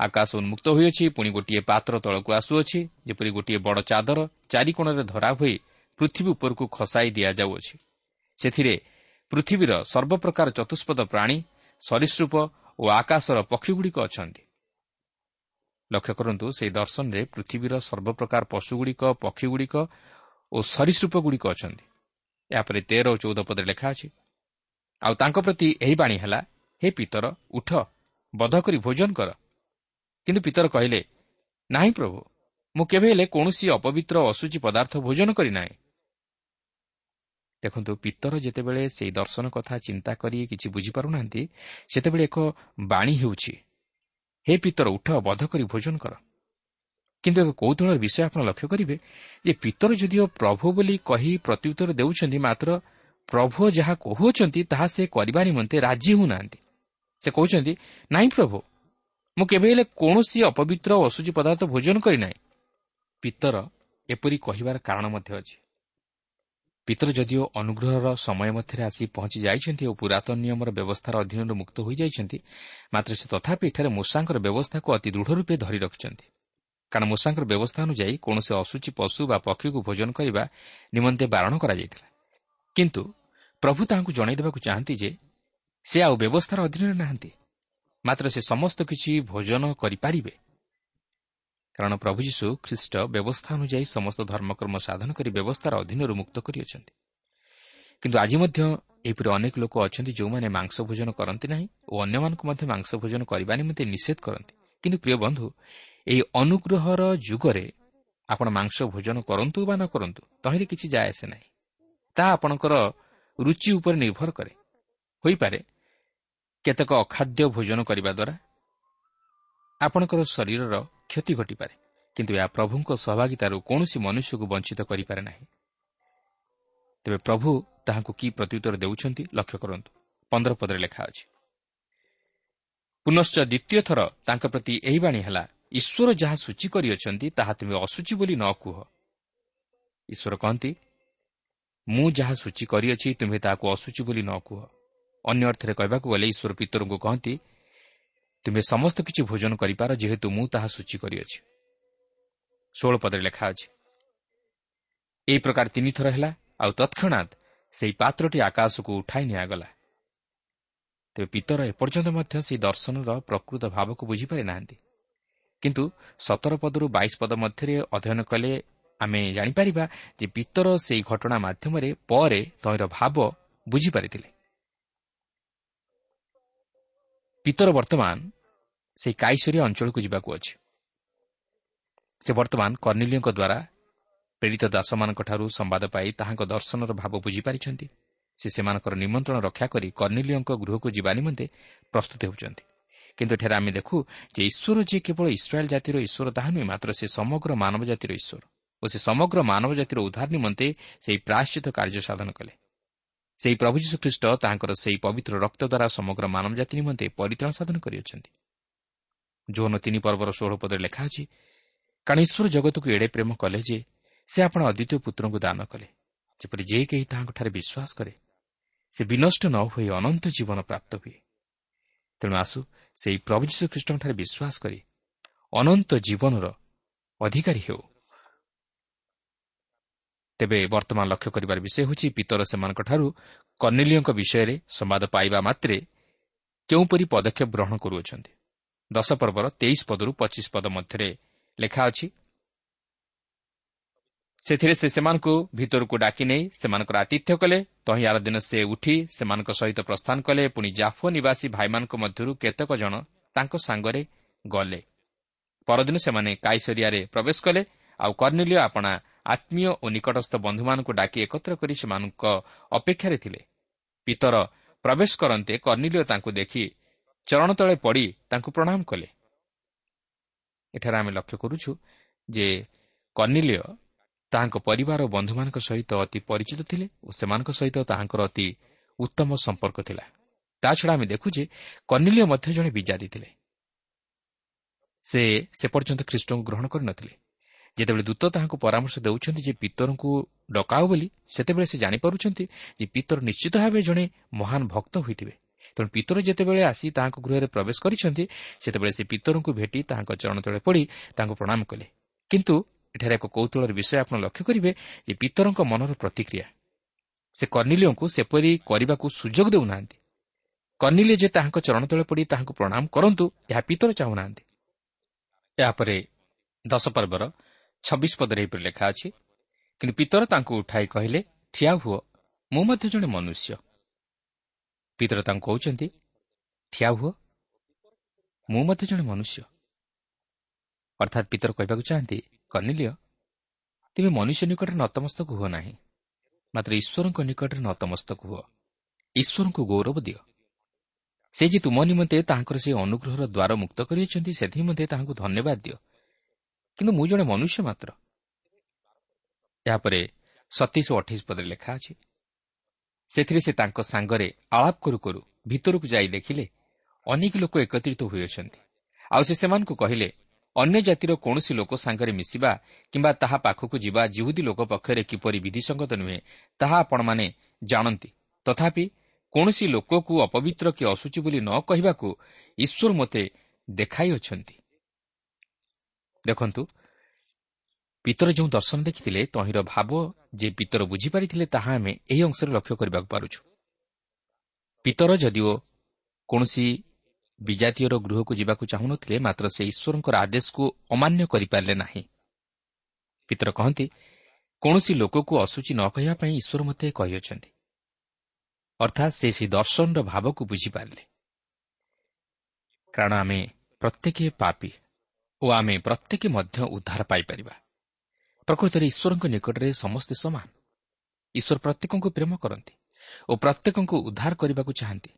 Speaker 1: ଆକାଶ ଉନ୍ମୁକ୍ତ ହୋଇଅଛି ପୁଣି ଗୋଟିଏ ପାତ୍ର ତଳକୁ ଆସୁଅଛି ଯେପରି ଗୋଟିଏ ବଡ଼ ଚାଦର ଚାରିକୋଣରେ ଧରା ହୋଇ ପୃଥିବୀ ଉପରକୁ ଖସାଇ ଦିଆଯାଉଅଛି। ସେଥିରେ ପୃଥିବୀର ସର୍ବପ୍ରକାର ଚତୁଷ୍ପଦ ପ୍ରାଣୀ ସରୀସୃପ ଓ ଆକାଶର ପକ୍ଷୀଗୁଡ଼ିକ ଅଛନ୍ତି। ଲକ୍ଷ୍ୟ କରନ୍ତୁ ସେହି ଦର୍ଶନରେ ପୃଥିବୀର ସର୍ବପ୍ରକାର ପଶୁଗୁଡ଼ିକ ପକ୍ଷୀଗୁଡ଼ିକ ଓ ସରୀସୃପଗୁଡ଼ିକ ଅଛନ୍ତି। ଏହାପରେ ତେର ଓ ଚଉଦ ପଦରେ ଲେଖା ଅଛି ଆଉ ତାଙ୍କ ପ୍ରତି ଏହି ବାଣୀ ହେଲା ହେ ପିତର ଉଠ ବଧ କରି ଭୋଜନ କର। କିନ୍ତୁ ପିତର କହିଲେ ନାହିଁ ପ୍ରଭୁ ମୁଁ କେବେ ହେଲେ କୌଣସି ଅପବିତ୍ର ଅସୁଚି ପଦାର୍ଥ ଭୋଜନ କରିନାହିଁ। ଦେଖନ୍ତୁ ପିତର ଯେତେବେଳେ ସେହି ଦର୍ଶନ କଥା ଚିନ୍ତା କରି କିଛି ବୁଝିପାରୁନାହାନ୍ତି ସେତେବେଳେ ଏକ ବାଣୀ ହେଉଛି ହେ ପିତର ଉଠ ବଧ କରି ଭୋଜନ କର। କିନ୍ତୁ ଏକ କୌତୁହଳର ବିଷୟ ଆପଣ ଲକ୍ଷ୍ୟ କରିବେ ଯେ ପିତର ଯଦିଓ ପ୍ରଭୁ ବୋଲି କହି ପ୍ରତ୍ୟୁତ୍ତର ଦେଉଛନ୍ତି ମାତ୍ର ପ୍ରଭୁ ଯାହା କହୁଅଛନ୍ତି ତାହା ସେ କରିବା ନିମନ୍ତେ ରାଜି ହେଉନାହାନ୍ତି। ସେ କହୁଛନ୍ତି ନାହିଁ ପ୍ରଭୁ ମୁଁ କେବେ ହେଲେ କୌଣସି ଅପବିତ୍ର ଅସୁଚି ପଦାର୍ଥ ଭୋଜନ କରିନାହିଁ। ପିତର ଏପରି କହିବାର କାରଣ ମଧ୍ୟ ଅଛି। ପିତର ଯଦିଓ ଅନୁଗ୍ରହର ସମୟ ମଧ୍ୟରେ ଆସି ପହଞ୍ଚି ଯାଇଛନ୍ତି ଓ ପୁରାତନ ନିୟମର ବ୍ୟବସ୍ଥାର ଅଧୀନରୁ ମୁକ୍ତ ହୋଇଯାଇଛନ୍ତି ମାତ୍ର ସେ ତଥାପି ଏଠାରେ ମୂଷାଙ୍କର ବ୍ୟବସ୍ଥାକୁ ଅତି ଦୃଢ଼ ରୂପେ ଧରି ରଖିଛନ୍ତି। କାରଣ ମୂଷାଙ୍କର ବ୍ୟବସ୍ଥା ଅନୁଯାୟୀ କୌଣସି ଅସୁଚି ପଶୁ ବା ପକ୍ଷୀକୁ ଭୋଜନ କରିବା ନିମନ୍ତେ ବାରଣ କରାଯାଇଥିଲା। କିନ୍ତୁ ପ୍ରଭୁ ତାହାଙ୍କୁ ଜଣାଇ ଦେବାକୁ ଚାହାନ୍ତି ଯେ ସେ ଆଉ ବ୍ୟବସ୍ଥାର ଅଧୀନରେ ନାହାନ୍ତି ମାତ୍ର ସେ ସମସ୍ତ କିଛି ଭୋଜନ କରିପାରିବେ। କାରଣ ପ୍ରଭୁ ଯୀଶୁ ଖ୍ରୀଷ୍ଟ ବ୍ୟବସ୍ଥା ଅନୁଯାୟୀ ସମସ୍ତ ଧର୍ମକର୍ମ ସାଧନ କରି ବ୍ୟବସ୍ଥାର ଅଧୀନରୁ ମୁକ୍ତ କରିଅଛନ୍ତି। କିନ୍ତୁ ଆଜି ମଧ୍ୟ ଏହିପରି ଅନେକ ଲୋକ ଅଛନ୍ତି ଯେଉଁମାନେ ମାଂସ ଭୋଜନ କରନ୍ତି ନାହିଁ ଓ ଅନ୍ୟମାନଙ୍କୁ ମଧ୍ୟ ମାଂସ ଭୋଜନ କରିବା ନିମନ୍ତେ ନିଷେଧ କରନ୍ତି। କିନ୍ତୁ ପ୍ରିୟ ବନ୍ଧୁ ଏହି ଅନୁଗ୍ରହର ଯୁଗରେ ଆପଣ ମାଂସ ଭୋଜନ କରନ୍ତୁ ବା ନ କରନ୍ତୁ ତହିଁରେ କିଛି ଯାଏ ଆସେ ନାହିଁ। ତାହା ଆପଣଙ୍କର ରୁଚି ଉପରେ ନିର୍ଭର କରେ। ହୋଇପାରେ କେତେକ ଅଖାଦ୍ୟ ଭୋଜନ କରିବା ଦ୍ୱାରା ଆପଣଙ୍କର ଶରୀରର କ୍ଷତି ଘଟିପାରେ କିନ୍ତୁ ଏହା ପ୍ରଭୁଙ୍କ ସହଭାଗିତାରୁ କୌଣସି ମନୁଷ୍ୟକୁ ବଞ୍ଚିତ କରିପାରେ ନାହିଁ। ତେବେ ପ୍ରଭୁ ତାହାଙ୍କୁ କି ପ୍ରତ୍ୟୁତ୍ତର ଦେଉଛନ୍ତି ଲକ୍ଷ୍ୟ କରନ୍ତୁ। ପନ୍ଦର ପଦରେ ଲେଖା ଅଛି ପୁନଶ୍ଚ ଦ୍ୱିତୀୟ ଥର ତାଙ୍କ ପ୍ରତି ଏହି ବାଣୀ ହେଲା ଈଶ୍ୱର ଯାହା ସୂଚୀ କରିଅଛନ୍ତି ତାହା ତୁମେ ଅସୁଚି ବୋଲି ନ କୁହ। ଈଶ୍ୱର କହନ୍ତି ମୁଁ ଯାହା ସୂଚୀ କରିଅଛି ତୁମେ ତାହାକୁ ଅସୁଚି ବୋଲି ନ କୁହ। ଅନ୍ୟ ଅର୍ଥରେ କହିବାକୁ ଗଲେ ଈଶ୍ୱର ପିତରଙ୍କୁ କହନ୍ତି ତୁମେ ସମସ୍ତ କିଛି ଭୋଜନ କରିପାର ଯେହେତୁ ମୁଁ ତାହା ସୂଚୀ କରିଅଛି। ଷୋହଳ ପଦରେ ଲେଖା ଅଛି ଏହି ପ୍ରକାର ତିନିଥର ହେଲା ଆଉ ତତ୍କ୍ଷଣାତ୍ ସେହି ପାତ୍ରଟି ଆକାଶକୁ ଉଠାଇ ନିଆଗଲା। ତେବେ ପିତର ଏପର୍ଯ୍ୟନ୍ତ ମଧ୍ୟ ସେହି ଦର୍ଶନର ପ୍ରକୃତ ଭାବକୁ ବୁଝିପାରି ନାହାନ୍ତି। କିନ୍ତୁ ସତର ପଦରୁ ବାଇଶ ପଦ ମଧ୍ୟରେ ଅଧ୍ୟୟନ କଲେ ଆମେ ଜାଣିପାରିବା ଯେ ପିତର ସେହି ଘଟଣା ମାଧ୍ୟମରେ ପରେ ତହିଁର ଭାବ ବୁଝିପାରିଥିଲେ। ପିତର ବର୍ତ୍ତମାନ ସେହି କାଇଶ୍ୱରିଆ ଅଞ୍ଚଳକୁ ଯିବାକୁ ଅଛି। ସେ ବର୍ତ୍ତମାନ କର୍ଣ୍ଣିଲିଓଙ୍କ ଦ୍ୱାରା ପ୍ରେରିତ ଦାସମାନଙ୍କଠାରୁ ସମ୍ବାଦ ପାଇ ତାହାଙ୍କ ଦର୍ଶନର ଭାବ ବୁଝିପାରିଛନ୍ତି। ସେ ସେମାନଙ୍କର ନିମନ୍ତ୍ରଣ ରକ୍ଷା କରି କର୍ଣ୍ଣିଲିଓଙ୍କ ଗୃହକୁ ଯିବା ନିମନ୍ତେ ପ୍ରସ୍ତୁତ ହେଉଛନ୍ତି। କିନ୍ତୁ ଏଠାରେ ଆମେ ଦେଖୁ ଯେ ଈଶ୍ୱର ଯିଏ କେବଳ ଇସ୍ରାଏଲ୍ ଜାତିର ଈଶ୍ୱର ତାହା ନୁହେଁ ମାତ୍ର ସେ ସମଗ୍ର ମାନବ ଜାତିର ଈଶ୍ୱର। ଓ ସେ ସମଗ୍ର ମାନବ ଜାତିର ଉଦ୍ଧାର ନିମନ୍ତେ ସେହି ପ୍ରାୟଶ୍ଚିତ କାର୍ଯ୍ୟ ସାଧନ କଲେ। ସେହି ପ୍ରଭୁ ଯୀଶୁଖ୍ରୀଷ୍ଟ ତାଙ୍କର ସେହି ପବିତ୍ର ରକ୍ତ ଦ୍ୱାରା ସମଗ୍ର ମାନବ ଜାତି ନିମନ୍ତେ ପରିତ୍ରାଣ ସାଧନ କରିଅଛନ୍ତି। ଯୌନ ତିନି ପର୍ବର ଷୋହଳ ପଦରେ ଲେଖା ଅଛି କାରଣ ଈଶ୍ୱର ଜଗତକୁ ଏଡ଼େ ପ୍ରେମ କଲେ ଯେ ସେ ଆପଣ ଅଦ୍ୱିତୀୟ ପୁତ୍ରଙ୍କୁ ଦାନ କଲେ। ଯେପରି ଯେ କେହି ତାହାଙ୍କଠାରେ ବିଶ୍ୱାସ କରେ ସେ ବିନଷ୍ଟ ନ ହୋଇ ଅନନ୍ତ ଜୀବନ ପ୍ରାପ୍ତ ହୁଏ। ତେଣୁ ଆସୁ ସେହି ପ୍ରଭୁ ଯୀଶୁଖ୍ରୀଷ୍ଟଙ୍କଠାରେ ବିଶ୍ୱାସ କରି ଅନନ୍ତ ଜୀବନର ଅଧିକାରୀ ହେଉ। ତେବେ ବର୍ତ୍ତମାନ ଲକ୍ଷ୍ୟ କରିବାର ବିଷୟ ହେଉଛି ପିତର ସେମାନଙ୍କଠାରୁ କର୍ଣ୍ଣିଲିଓଙ୍କ ବିଷୟରେ ସମ୍ବାଦ ପାଇବା ମାତ୍ରେ କେଉଁପରି ପଦକ୍ଷେପ ଗ୍ରହଣ କରୁଅଛନ୍ତି। ଦଶ ପର୍ବର ତେଇଶ ପଦରୁ ପଚିଶ ପଦ ମଧ୍ୟରେ ଲେଖା ଅଛି ସେଥିରେ ସେ ସେମାନଙ୍କୁ ଭିତରକୁ ଡାକି ନେଇ ସେମାନଙ୍କର ଆତିଥ୍ୟ କଲେ। ତହିଁ ଆର ଦିନ ସେ ଉଠି ସେମାନଙ୍କ ସହିତ ପ୍ରସ୍ଥାନ କଲେ। ପୁଣି ଜାଫ ନିବାସୀ ଭାଇମାନଙ୍କ ମଧ୍ୟରୁ କେତେକ ଜଣ ତାଙ୍କ ସାଙ୍ଗରେ ଗଲେ। ପରଦିନ ସେମାନେ କାଇସରିଆରେ ପ୍ରବେଶ କଲେ। ଆଉ କର୍ଣ୍ଣିଲିଓ ଆପଣା ଆତ୍ମୀୟ ଓ ନିକଟସ୍ଥ ବନ୍ଧୁମାନଙ୍କୁ ଡାକି ଏକତ୍ର କରି ସେମାନଙ୍କ ଅପେକ୍ଷାରେ ଥିଲେ। ପିତର ପ୍ରବେଶ କରନ୍ତେ କର୍ଣ୍ଣିଲିଓ ତାଙ୍କୁ ଦେଖି ଚରଣ ତଳେ ପଡ଼ି ତାଙ୍କୁ ପ୍ରଣାମ କଲେ। ଏଠାରେ ଆମେ ଲକ୍ଷ୍ୟ କରୁଛୁ ଯେ କର୍ଣ୍ଣିଲିଓ ତାହାଙ୍କ ପରିବାର ଓ ବନ୍ଧୁମାନଙ୍କ ସହିତ ଅତି ପରିଚିତ ଥିଲେ ଓ ସେମାନଙ୍କ ସହିତ ତାହାଙ୍କର ଅତି ଉତ୍ତମ ସମ୍ପର୍କ ଥିଲା। ତାଛଡ଼ା ଆମେ ଦେଖୁ ଯେ କର୍ଣ୍ଣିଲିଓ ମଧ୍ୟ ଜଣେ ବିଜାତି ଥିଲେ। ସେ ସେ ପର୍ଯ୍ୟନ୍ତ ଖ୍ରୀଷ୍ଟଙ୍କୁ ଗ୍ରହଣ କରିନଥିଲେ। ଯେତେବେଳେ ଦୂତ ତାହାଙ୍କୁ ପରାମର୍ଶ ଦେଉଛନ୍ତି ଯେ ପିତରଙ୍କୁ ଡକାଉ ବୋଲି ସେତେବେଳେ ସେ ଜାଣିପାରୁଛନ୍ତି ଯେ ପିତର ନିଶ୍ଚିତ ଭାବେ ଜଣେ ମହାନ ଭକ୍ତ ହୋଇଥିବେ। ତେଣୁ ପିତର ଯେତେବେଳେ ଆସି ତାହାଙ୍କ ଗୃହରେ ପ୍ରବେଶ କରିଛନ୍ତି ସେତେବେଳେ ସେ ପିତରଙ୍କୁ ଭେଟି ତାହାଙ୍କ ଚରଣ ତଳେ ପଡ଼ି ତାଙ୍କୁ ପ୍ରଣାମ କଲେ। କିନ୍ତୁ ଏଠାରେ ଏକ କୌତୁଳର ବିଷୟ ଆପଣ ଲକ୍ଷ୍ୟ କରିବେ ଯେ ପିତରଙ୍କ ମନର ପ୍ରତିକ୍ରିୟା। ସେ କର୍ଣ୍ଣିଲିଓଙ୍କୁ ସେପରି କରିବାକୁ ସୁଯୋଗ ଦେଉନାହାନ୍ତି। କର୍ଣ୍ଣିଲିଓ ଯେ ତାହାଙ୍କ ଚରଣ ତଳେ ପଡ଼ି ତାହାଙ୍କୁ ପ୍ରଣାମ କରନ୍ତୁ ଏହା ପିତର ଚାହୁଁନାହାନ୍ତି। ଏହାପରେ ଦଶ ପର୍ବର ଛବିଶ ପଦରେ ଏହିପରି ଲେଖା ଅଛି କିନ୍ତୁ ପିତର ତାଙ୍କୁ ଉଠାଇ କହିଲେ ଠିଆ ହୁଅ ମୁଁ ମଧ୍ୟ ଜଣେ ମନୁଷ୍ୟ। ପିତର ତାଙ୍କୁ କହୁଛନ୍ତି ଠିଆ ହୁଅ ମୁଁ ମଧ୍ୟ ଜଣେ ମନୁଷ୍ୟ। ଅର୍ଥାତ୍ ପିତର କହିବାକୁ ଚାହାନ୍ତି କର୍ଣ୍ଣିଲିୟ ତୁମେ ମନୁଷ୍ୟ ନିକଟରେ ନତମସ୍ତକ ହୁଅ ନାହିଁ ମାତ୍ର ଈଶ୍ୱରଙ୍କ ନିକଟରେ ନତମସ୍ତକ ହୁଅ। ଈଶ୍ୱରଙ୍କୁ ଗୌରବ ଦିଅ। ସେ ଯେ ତୁମ ନିମନ୍ତେ ତାହାଙ୍କର ସେ ଅନୁଗ୍ରହର ଦ୍ୱାର ମୁକ୍ତ କରିଅଛନ୍ତି ସେଥିନିମନ୍ତେ ତାହାଙ୍କୁ ଧନ୍ୟବାଦ ଦିଅ। କିନ୍ତୁ ମୁଁ ଜଣେ ମନୁଷ୍ୟ ମାତ୍ର। ଏହାପରେ ସତେଇଶ ଓ ଅଠେଇଶ ପଦରେ ଲେଖା ଅଛି ସେଥିରେ ସେ ତାଙ୍କ ସାଙ୍ଗରେ ଆଳାପ କରୁ କରୁ ଭିତରକୁ ଯାଇ ଦେଖିଲେ ଅନେକ ଲୋକ ଏକତ୍ରିତ ହୋଇଅଛନ୍ତି ଆଉ ସେ ସେମାନଙ୍କୁ କହିଲେ ଅନ୍ୟ ଜାତିର କୌଣସି ଲୋକ ସାଙ୍ଗରେ ମିଶିବା କିମ୍ବା ତାହା ପାଖକୁ ଯିବା ଜିହୁଦୀ ଲୋକ ପକ୍ଷରେ କିପରି ବିଧିସଙ୍ଗତ ନୁହେଁ ତାହା ଆପଣମାନେ ଜାଣନ୍ତି। ତଥାପି କୌଣସି ଲୋକକୁ ଅପବିତ୍ର କି ଅସୁଚି ବୋଲି ନ କହିବାକୁ ଈଶ୍ୱର ମୋତେ ଦେଖାଇଅଛନ୍ତି ଦେଖନ୍ତୁ ପିତର ଯେଉଁ ଦର୍ଶନ ଦେଖିଥିଲେ ତହିଁର ଭାବ ଯେ ପିତର ବୁଝିପାରିଥିଲେ ତାହା ଆମେ ଏହି ଅଂଶରେ ଲକ୍ଷ୍ୟ କରିବାକୁ ପାରୁଛୁ। ପିତର ଯଦିଓ କୌଣସି ବିଜାତୀୟର ଗୃହକୁ ଯିବାକୁ ଚାହୁଁନଥିଲେ ମାତ୍ର ସେ ଈଶ୍ୱରଙ୍କର ଆଦେଶକୁ ଅମାନ୍ୟ କରିପାରିଲେ ନାହିଁ। ପିତର କହନ୍ତି କୌଣସି ଲୋକକୁ ଅସୁଚି ନ କହିବା ପାଇଁ ଈଶ୍ୱର ମୋତେ କହିଅଛନ୍ତି। ଅର୍ଥାତ୍ ସେ ସେହି ଦର୍ଶନର ଭାବକୁ ବୁଝିପାରିଲେ। କାରଣ ଆମେ ପ୍ରତ୍ୟେକ ପାପି। ଓ ଆମେ ପ୍ରତ୍ୟେକ ମଧ୍ୟ ଉଦ୍ଧାର ପାଇପାରିବା। ପ୍ରକୃତରେ ଈଶ୍ୱରଙ୍କ ନିକଟରେ ସମସ୍ତେ ସମାନ। ଈଶ୍ୱର ପ୍ରତ୍ୟେକଙ୍କୁ ପ୍ରେମ କରନ୍ତି ଓ ପ୍ରତ୍ୟେକଙ୍କୁ ଉଦ୍ଧାର କରିବାକୁ ଚାହାନ୍ତି।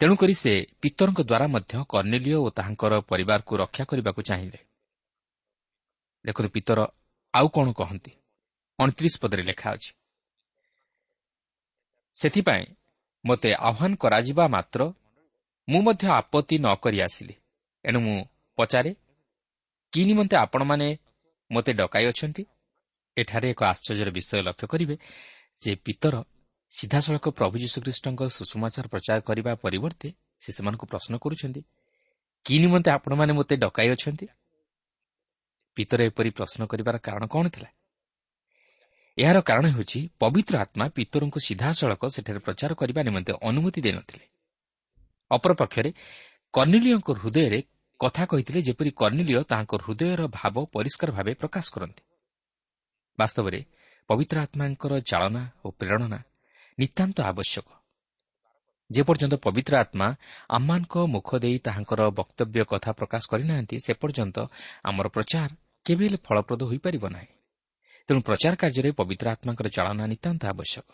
Speaker 1: ତେଣୁକରି ସେ ପିତରଙ୍କ ଦ୍ୱାରା ମଧ୍ୟ କର୍ଣ୍ଣିଲିୟ ଓ ତାହାଙ୍କର ପରିବାରକୁ ରକ୍ଷା କରିବାକୁ ଚାହିଁଲେ। ଦେଖନ୍ତୁ ପିତର ଆଉ କ'ଣ କହନ୍ତି? ଅଣତିରିଶ ପଦରେ ଲେଖା ଅଛି। ସେଥିପାଇଁ ମୋତେ ଆହ୍ୱାନ କରାଯିବା ମାତ୍ର ମୁଁ ମଧ୍ୟ ଆପତ୍ତି ନ କରି ଆସିଲି। ଏଣୁ ମୁଁ ପଚାରେ କି ନିମନ୍ତେ ଆପଣମାନେ ମୋତେ ଡକାଇ ଅଛନ୍ତି? ଏଠାରେ ଏକ ଆଶ୍ଚର୍ଯ୍ୟର ବିଷୟ ଲକ୍ଷ୍ୟ କରିବେ ଯେ ପିତର ସିଧାସଳଖ ପ୍ରଭୁ ଯୀଶୁଖ୍ରୀଷ୍ଟଙ୍କ ସୁଷମାଚାର ପ୍ରଚାର କରିବା ପରିବର୍ତ୍ତେ ସେ ସେମାନଙ୍କୁ ପ୍ରଶ୍ନ କରୁଛନ୍ତି କି ନିମନ୍ତେ ଆପଣମାନେ ମୋତେ ଡକାଇ ଅଛନ୍ତି? ପିତର ଏପରି ପ୍ରଶ୍ନ କରିବାର କାରଣ କ'ଣ ଥିଲା? ଏହାର କାରଣ ହେଉଛି ପବିତ୍ର ଆତ୍ମା ପିତରଙ୍କୁ ସିଧାସଳଖ ସେଠାରେ ପ୍ରଚାର କରିବା ନିମନ୍ତେ ଅନୁମତି ଦେଇନଥିଲେ। ଅପରପକ୍ଷରେ କର୍ଣ୍ଣିଲିଓଙ୍କ ହୃଦୟରେ କଥା କହିଥିଲେ ଯେପରି କର୍ଣ୍ଣିଲିଓ ତାହାଙ୍କ ହୃଦୟର ଭାବ ପରିଷ୍କାର ଭାବେ ପ୍ରକାଶ କରନ୍ତି। ବାସ୍ତବରେ ପବିତ୍ର ଆତ୍ମାଙ୍କର ଚାଳନା ଓ ପ୍ରେରଣା ନିତାନ୍ତ ଆବଶ୍ୟକ। ଯେପର୍ଯ୍ୟନ୍ତ ପବିତ୍ର ଆତ୍ମା ଆମମାନଙ୍କ ମୁଖ ଦେଇ ତାହାଙ୍କର ବକ୍ତବ୍ୟ କଥା ପ୍ରକାଶ କରିନାହାନ୍ତି ସେ ପର୍ଯ୍ୟନ୍ତ ଆମର ପ୍ରଚାର କେବେ ହେଲେ ଫଳପ୍ରଦ ହୋଇପାରିବ ନାହିଁ। ତେଣୁ ପ୍ରଚାର କାର୍ଯ୍ୟରେ ପବିତ୍ର ଆତ୍ମାଙ୍କର ଚାଳନା ନିତାନ୍ତ ଆବଶ୍ୟକ।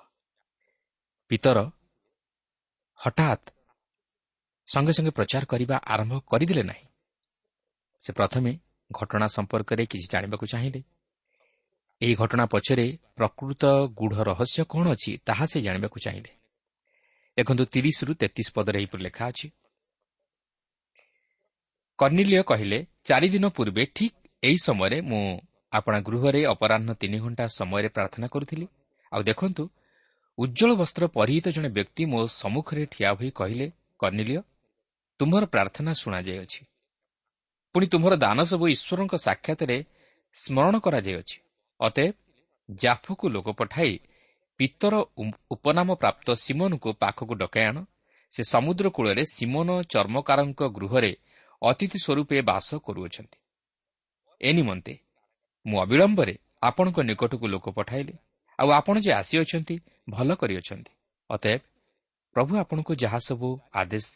Speaker 1: ପିତର ହଠାତ୍ ସଙ୍ଗେ ସଙ୍ଗେ ପ୍ରଚାର କରିବା ଆରମ୍ଭ କରିଦେଲେ ନାହିଁ। ସେ ପ୍ରଥମେ ଘଟଣା ସମ୍ପର୍କରେ କିଛି ଜାଣିବାକୁ ଚାହିଁଲେ। ଏହି ଘଟଣା ପଛରେ ପ୍ରକୃତ ଗୁଢ଼ ରହସ୍ୟ କ'ଣ ଅଛି ତାହା ସେ ଜାଣିବାକୁ ଚାହିଁଲେ। ଦେଖନ୍ତୁ ତିରିଶରୁ ତେତିଶ ପଦରେ ଏହିପରି ଲେଖା ଅଛି। କର୍ଣ୍ଣିଲିୟ କହିଲେ ଚାରିଦିନ ପୂର୍ବେ ଠିକ୍ ଏହି ସମୟରେ ମୁଁ ଆପଣା ଗୃହରେ ଅପରାହ୍ନ ତିନି ଘଣ୍ଟା ସମୟରେ ପ୍ରାର୍ଥନା କରୁଥିଲି। ଆଉ ଦେଖନ୍ତୁ ଉଜ୍ଜଳ ବସ୍ତ୍ର ପରିହିତ ଜଣେ ବ୍ୟକ୍ତି ମୋ ସମ୍ମୁଖରେ ଠିଆ ହୋଇ କହିଲେ କର୍ଣ୍ଣିଲିୟ ତୁମ୍ଭର ପ୍ରାର୍ଥନା ଶୁଣାଯାଇଅଛି ପୁଣି ତୁମ୍ଭର ଦାନ ସବୁ ଈଶ୍ୱରଙ୍କ ସାକ୍ଷାତରେ ସ୍ମରଣ କରାଯାଇଅଛି। ଅତଏବ ଜାଫକୁ ଲୋକ ପଠାଇ ପିତର ଉପନାମ ପ୍ରାପ୍ତ ସିମନକୁ ପାଖକୁ ଡକାଇ ଆଣ। ସେ ସମୁଦ୍ର କୂଳରେ ସିମନ ଚର୍ମକାରଙ୍କ ଗୃହରେ ଅତିଥି ସ୍ୱରୂପେ ବାସ କରୁଅଛନ୍ତି। ଏ ନିମନ୍ତେ ମୁଁ ଅବିଳମ୍ବରେ ଆପଣଙ୍କ ନିକଟକୁ ଲୋକ ପଠାଇଲି। ଆଉ ଆପଣ ଯେ ଆସିଅଛନ୍ତି ଭଲ କରିଅଛନ୍ତି। ଅତଏବ ପ୍ରଭୁ ଆପଣଙ୍କୁ ଯାହା ସବୁ ଆଦେଶ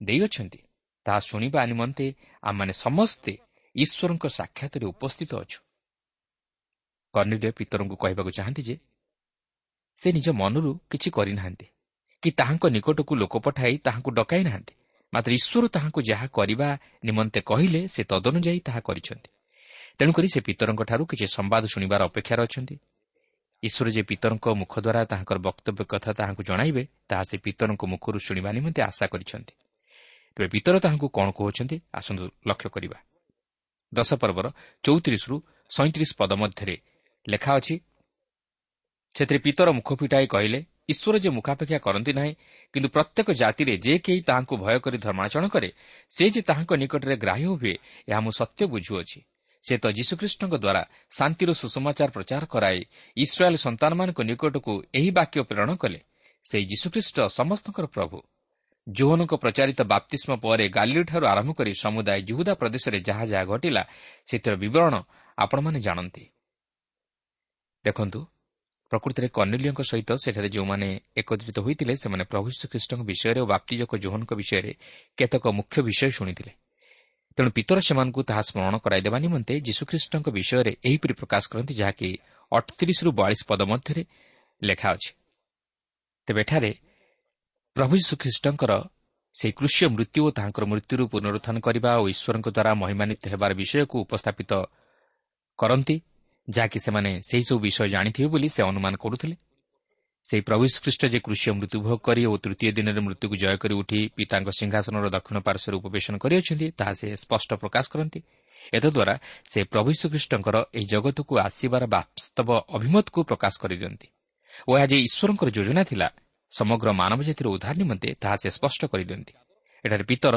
Speaker 1: ଦେଇଅଛନ୍ତି ତାହା ଶୁଣିବା ନିମନ୍ତେ ଆମମାନେ ସମସ୍ତେ ଈଶ୍ୱରଙ୍କ ସାକ୍ଷାତରେ ଉପସ୍ଥିତ ଅଛୁ। କର୍ଣ୍ଣିଡିୟ ପିତରଙ୍କୁ କହିବାକୁ ଚାହାନ୍ତି ଯେ ସେ ନିଜ ମନରୁ କିଛି କରିନାହାନ୍ତି କି ତାହାଙ୍କ ନିକଟକୁ ଲୋକ ପଠାଇ ତାହାଙ୍କୁ ଡକାଇ ନାହାନ୍ତି ମାତ୍ର ଈଶ୍ୱର ତାହାଙ୍କୁ ଯାହା କରିବା ନିମନ୍ତେ କହିଲେ ସେ ତଦନୁଯାୟୀ ତାହା କରିଛନ୍ତି। ତେଣୁକରି ସେ ପିତରଙ୍କଠାରୁ କିଛି ସମ୍ବାଦ ଶୁଣିବାର ଅପେକ୍ଷାରେ ଅଛନ୍ତି। ଈଶ୍ୱର ଯେ ପିତରଙ୍କ ମୁଖ ଦ୍ୱାରା ତାହାଙ୍କର ବକ୍ତବ୍ୟ କଥା ତାହାଙ୍କୁ ଜଣାଇବେ ତାହା ସେ ପିତରଙ୍କ ମୁଖରୁ ଶୁଣିବା ନିମନ୍ତେ ଆଶା କରିଛନ୍ତି। ତେବେ ପିତର ତାହାଙ୍କୁ କ'ଣ କହୁଛନ୍ତି? ଆସନ୍ତୁ ଲକ୍ଷ୍ୟ କରିବା। ଦଶ ପର୍ବର ଚଉତିରିଶରୁ ସଇଁତିରିଶ ପଦ ମଧ୍ୟରେ ଲେଖା ଅଛି ସେଥିରେ ପିତର ମୁଖ ଫିଟାଇ କହିଲେ ଈଶ୍ୱର ଯେ ମୁଖାପେକ୍ଷା କରନ୍ତି ନାହିଁ କିନ୍ତୁ ପ୍ରତ୍ୟେକ ଜାତିରେ ଯେ କେହି ତାହାଙ୍କୁ ଭୟ କରି ଧର୍ମାଚରଣ କରେ ସେ ଯେ ତାହାଙ୍କ ନିକଟରେ ଗ୍ରାହ୍ୟ ହୁଏ ଏହା ମୁଁ ସତ୍ୟ ବୁଝୁଅଛି। ସେ ତ ଯୀଶୁଖ୍ରୀଷ୍ଟଙ୍କ ଦ୍ୱାରା ଶାନ୍ତିର ସୁସମାଚାର ପ୍ରଚାର କରାଇ ଇସ୍ରାଏଲ୍ ସନ୍ତାନମାନଙ୍କ ନିକଟକୁ ଏହି ବାକ୍ୟ ପ୍ରେରଣ କଲେ। ସେହି ଯୀଶୁଖ୍ରୀଷ୍ଟ ସମସ୍ତଙ୍କର ପ୍ରଭୁ। ଜୋହନଙ୍କ ପ୍ରଚାରିତ ବାପ୍ତିଷ୍ମ ପରେ ଗାଲିଠାରୁ ଆରମ୍ଭ କରି ସମୁଦାୟ ଜୁହୁଦା ପ୍ରଦେଶରେ ଯାହା ଯାହା ଘଟିଲା ସେଥିର ବିବରଣ ଆପଣମାନେ ଜାଣନ୍ତି। ଦେଖନ୍ତୁ ପ୍ରକୃତିରେ କର୍ଣ୍ଣିଲିୟଙ୍କ ସହିତ ସେଠାରେ ଯେଉଁମାନେ ଏକତ୍ରିତ ହୋଇଥିଲେ ସେମାନେ ପ୍ରଭୁ ଶ୍ରୀଖ୍ରୀଷ୍ଟଙ୍କ ବିଷୟରେ ଓ ବାପ୍ତିଜକ ଜୋହନଙ୍କ ବିଷୟରେ କେତେକ ମୁଖ୍ୟ ବିଷୟ ଶୁଣିଥିଲେ। ତେଣୁ ପିତର ସେମାନଙ୍କୁ ତାହା ସ୍ମରଣ କରାଇଦେବା ନିମନ୍ତେ ଯୀଶୁଖ୍ରୀଷ୍ଟଙ୍କ ବିଷୟରେ ଏହିପରି ପ୍ରକାଶ କରନ୍ତି ଯାହାକି ଅଠତିରିଶରୁ ବୟାଳିଶ ପଦ ମଧ୍ୟରେ ଲେଖା ଅଛି। ତେବେ ଏଠାରେ ପ୍ରଭୁ ଯୀଶୁଖ୍ରୀଷ୍ଟଙ୍କର ସେହି କୃଷ୍ୟ ମୃତ୍ୟୁ ଓ ତାହାଙ୍କର ମୃତ୍ୟୁରୁ ପୁନରୁତ୍ଥାନ କରିବା ଓ ଈଶ୍ୱରଙ୍କ ଦ୍ୱାରା ମହିମାନିତ ହେବାର ବିଷୟକୁ ଉପସ୍ଥାପିତ କରନ୍ତି ଯାହାକି ସେମାନେ ସେହିସବୁ ବିଷୟ ଜାଣିଥିବେ ବୋଲି ସେ ଅନୁମାନ କରୁଥିଲେ। ସେହି ପ୍ରଭୁ ଶ୍ରୀଷ୍ଟ ଯେ କୃଷି ମୃତ୍ୟୁଭୋଗ କରି ଓ ତୃତୀୟ ଦିନରେ ମୃତ୍ୟୁକୁ ଜୟ କରି ଉଠି ପିତାଙ୍କ ସିଂହାସନର ଦକ୍ଷିଣ ପାର୍ଶ୍ୱରେ ଉପବେଶନ କରିଅଛନ୍ତି ତାହା ସେ ସ୍ପଷ୍ଟ ପ୍ରକାଶ କରନ୍ତି। ଏତଦ୍ୱାରା ସେ ପ୍ରଭୁ ଶ୍ରୀଖ୍ରୀଷ୍ଟଙ୍କର ଏହି ଜଗତକୁ ଆସିବାର ବାସ୍ତବ ଅଭିମତକୁ ପ୍ରକାଶ କରିଦିଅନ୍ତି। ଓ ଏହା ଯେ ଈଶ୍ୱରଙ୍କର ଯୋଜନା ଥିଲା ସମଗ୍ର ମାନବ ଜାତିର ଉଦ୍ଧାର ନିମନ୍ତେ ତାହା ସେ ସ୍ପଷ୍ଟ କରିଦିଅନ୍ତି। ଏଠାରେ ପିତର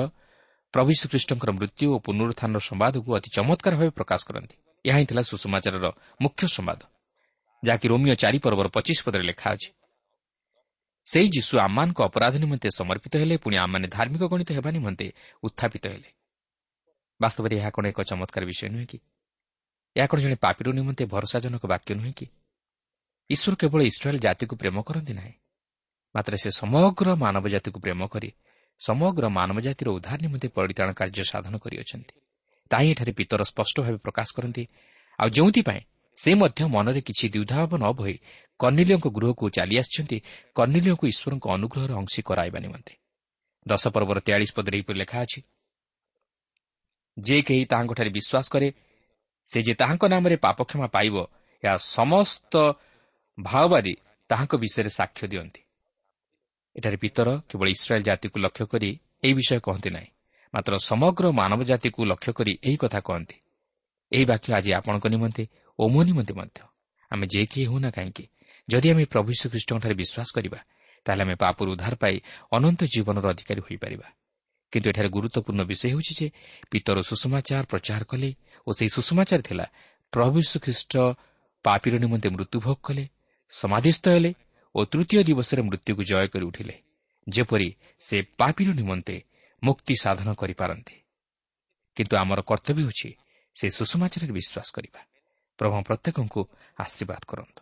Speaker 1: ପ୍ରଭୁ ଶ୍ରୀଖ୍ରୀଷ୍ଟଙ୍କର ମୃତ୍ୟୁ ଓ ପୁନରୁତ୍ଥାନର ସମ୍ବାଦକୁ ଅତି ଚମତ୍କାର ଭାବେ ପ୍ରକାଶ କରନ୍ତି। ଏହା ହିଁ ଥିଲା ସୁଷମାଚାରର ମୁଖ୍ୟ ସମ୍ବାଦ ଯାହାକି ରୋମିଓ ଚାରି ପର୍ବର ପଚିଶ ପଦରେ ଲେଖା ଅଛି। ସେହି ଯୀଶୁ ଆମମାନଙ୍କ ଅପରାଧ ନିମନ୍ତେ ସମର୍ପିତ ହେଲେ ପୁଣି ଆମମାନେ ଧାର୍ମିକ ଗଣିତ ହେବା ନିମନ୍ତେ ଉତ୍ଥାପିତ ହେଲେ। ବାସ୍ତବରେ ଏହା କ'ଣ ଏକ ଚମତ୍କାର ବିଷୟ ନୁହେଁ କି? ଏହା କ'ଣ ଜଣେ ପାପିର ନିମନ୍ତେ ଭରସାଜନକ ବାକ୍ୟ ନୁହେଁ କି? ଈଶ୍ୱର କେବଳ ଇସ୍ରାଏଲ୍ ଜାତିକୁ ପ୍ରେମ କରନ୍ତି ନାହିଁ ମାତ୍ର ସେ ସମଗ୍ର ମାନବ ଜାତିକୁ ପ୍ରେମ କରି ସମଗ୍ର ମାନବ ଜାତିର ଉଦ୍ଧାର ନିମନ୍ତେ ପରିତାଣ କାର୍ଯ୍ୟ ସାଧନ କରିଅଛନ୍ତି। ତାହିଁ ଏଠାରେ ପିତର ସ୍ପଷ୍ଟ ଭାବେ ପ୍ରକାଶ କରନ୍ତି ଆଉ ଯେଉଁଥିପାଇଁ ସେ ମଧ୍ୟ ମନରେ କିଛି ଦ୍ୱିଧାଭାବ ନ ଭଇ କର୍ଣ୍ଣିଲିୟଙ୍କ ଗୃହକୁ ଚାଲିଆସିଛନ୍ତି କର୍ଣ୍ଣିଲିୟଙ୍କୁ ଈଶ୍ୱରଙ୍କ ଅନୁଗ୍ରହର ଅଂଶୀ କରାଇବା ନିମନ୍ତେ। ଦଶ ପର୍ବର ତେୟାଳିଶ ପଦରେ ଏହିପରି ଲେଖା ଅଛି ଯେ କେହି ତାହାଙ୍କଠାରେ ବିଶ୍ୱାସ କରେ ସେ ଯେ ତାହାଙ୍କ ନାମରେ ପାପକ୍ଷମା ପାଇବ ଏହା ସମସ୍ତ ଭାଓବାଦୀ ତାହାଙ୍କ ବିଷୟରେ ସାକ୍ଷ୍ୟ ଦିଅନ୍ତି। ଏଠାରେ ପିତର କେବଳ ଇସ୍ରାଏଲ୍ ଜାତିକୁ ଲକ୍ଷ୍ୟ କରି ଏହି ବିଷୟ କହନ୍ତି ନାହିଁ। ମାତ୍ର ସମଗ୍ର ମାନବ ଜାତିକୁ ଲକ୍ଷ୍ୟ କରି ଏହି କଥା କହନ୍ତି। ଏହି ବାକ୍ୟ ଆଜି ଆପଣଙ୍କ ନିମନ୍ତେ ଓ ମୋ ନିମନ୍ତେ ମଧ୍ୟ। ଆମେ ଯେ କିଏ ହେଉନା କାହିଁକି? ଯଦି ଆମେ ପ୍ରଭୁ ଶ୍ରୀଖ୍ରୀଷ୍ଟଙ୍କଠାରେ ବିଶ୍ୱାସ କରିବା ତାହେଲେ ଆମେ ପାପରୁ ଉଦ୍ଧାର ପାଇ ଅନନ୍ତ ଜୀବନର ଅଧିକାରୀ ହୋଇପାରିବା। କିନ୍ତୁ ଏଠାରେ ଗୁରୁତ୍ୱପୂର୍ଣ୍ଣ ବିଷୟ ହେଉଛି ଯେ ପିତର ସୁଷମାଚାର ପ୍ରଚାର କଲେ ଓ ସେହି ସୁଷମାଚାର ଥିଲା ପ୍ରଭୁ ଶ୍ରୀଖ୍ରୀଷ୍ଟ ପାପିର ନିମନ୍ତେ ମୃତ୍ୟୁଭୋଗ କଲେ ସମାଧିସ୍ଥ ହେଲେ ଓ ତୃତୀୟ ଦିବସରେ ମୃତ୍ୟୁକୁ ଜୟ କରି ଉଠିଲେ ଯେପରି ସେ ପାପିର ନିମନ୍ତେ ମୁକ୍ତି ସାଧନ କରିପାରନ୍ତି। କିନ୍ତୁ ଆମର କର୍ତ୍ତବ୍ୟ ହେଉଛି ସେ ସୁଷମାଚାରରେ ବିଶ୍ୱାସ କରିବା। ପ୍ରଭୁ ପ୍ରତ୍ୟେକଙ୍କୁ ଆଶୀର୍ବାଦ କରନ୍ତୁ।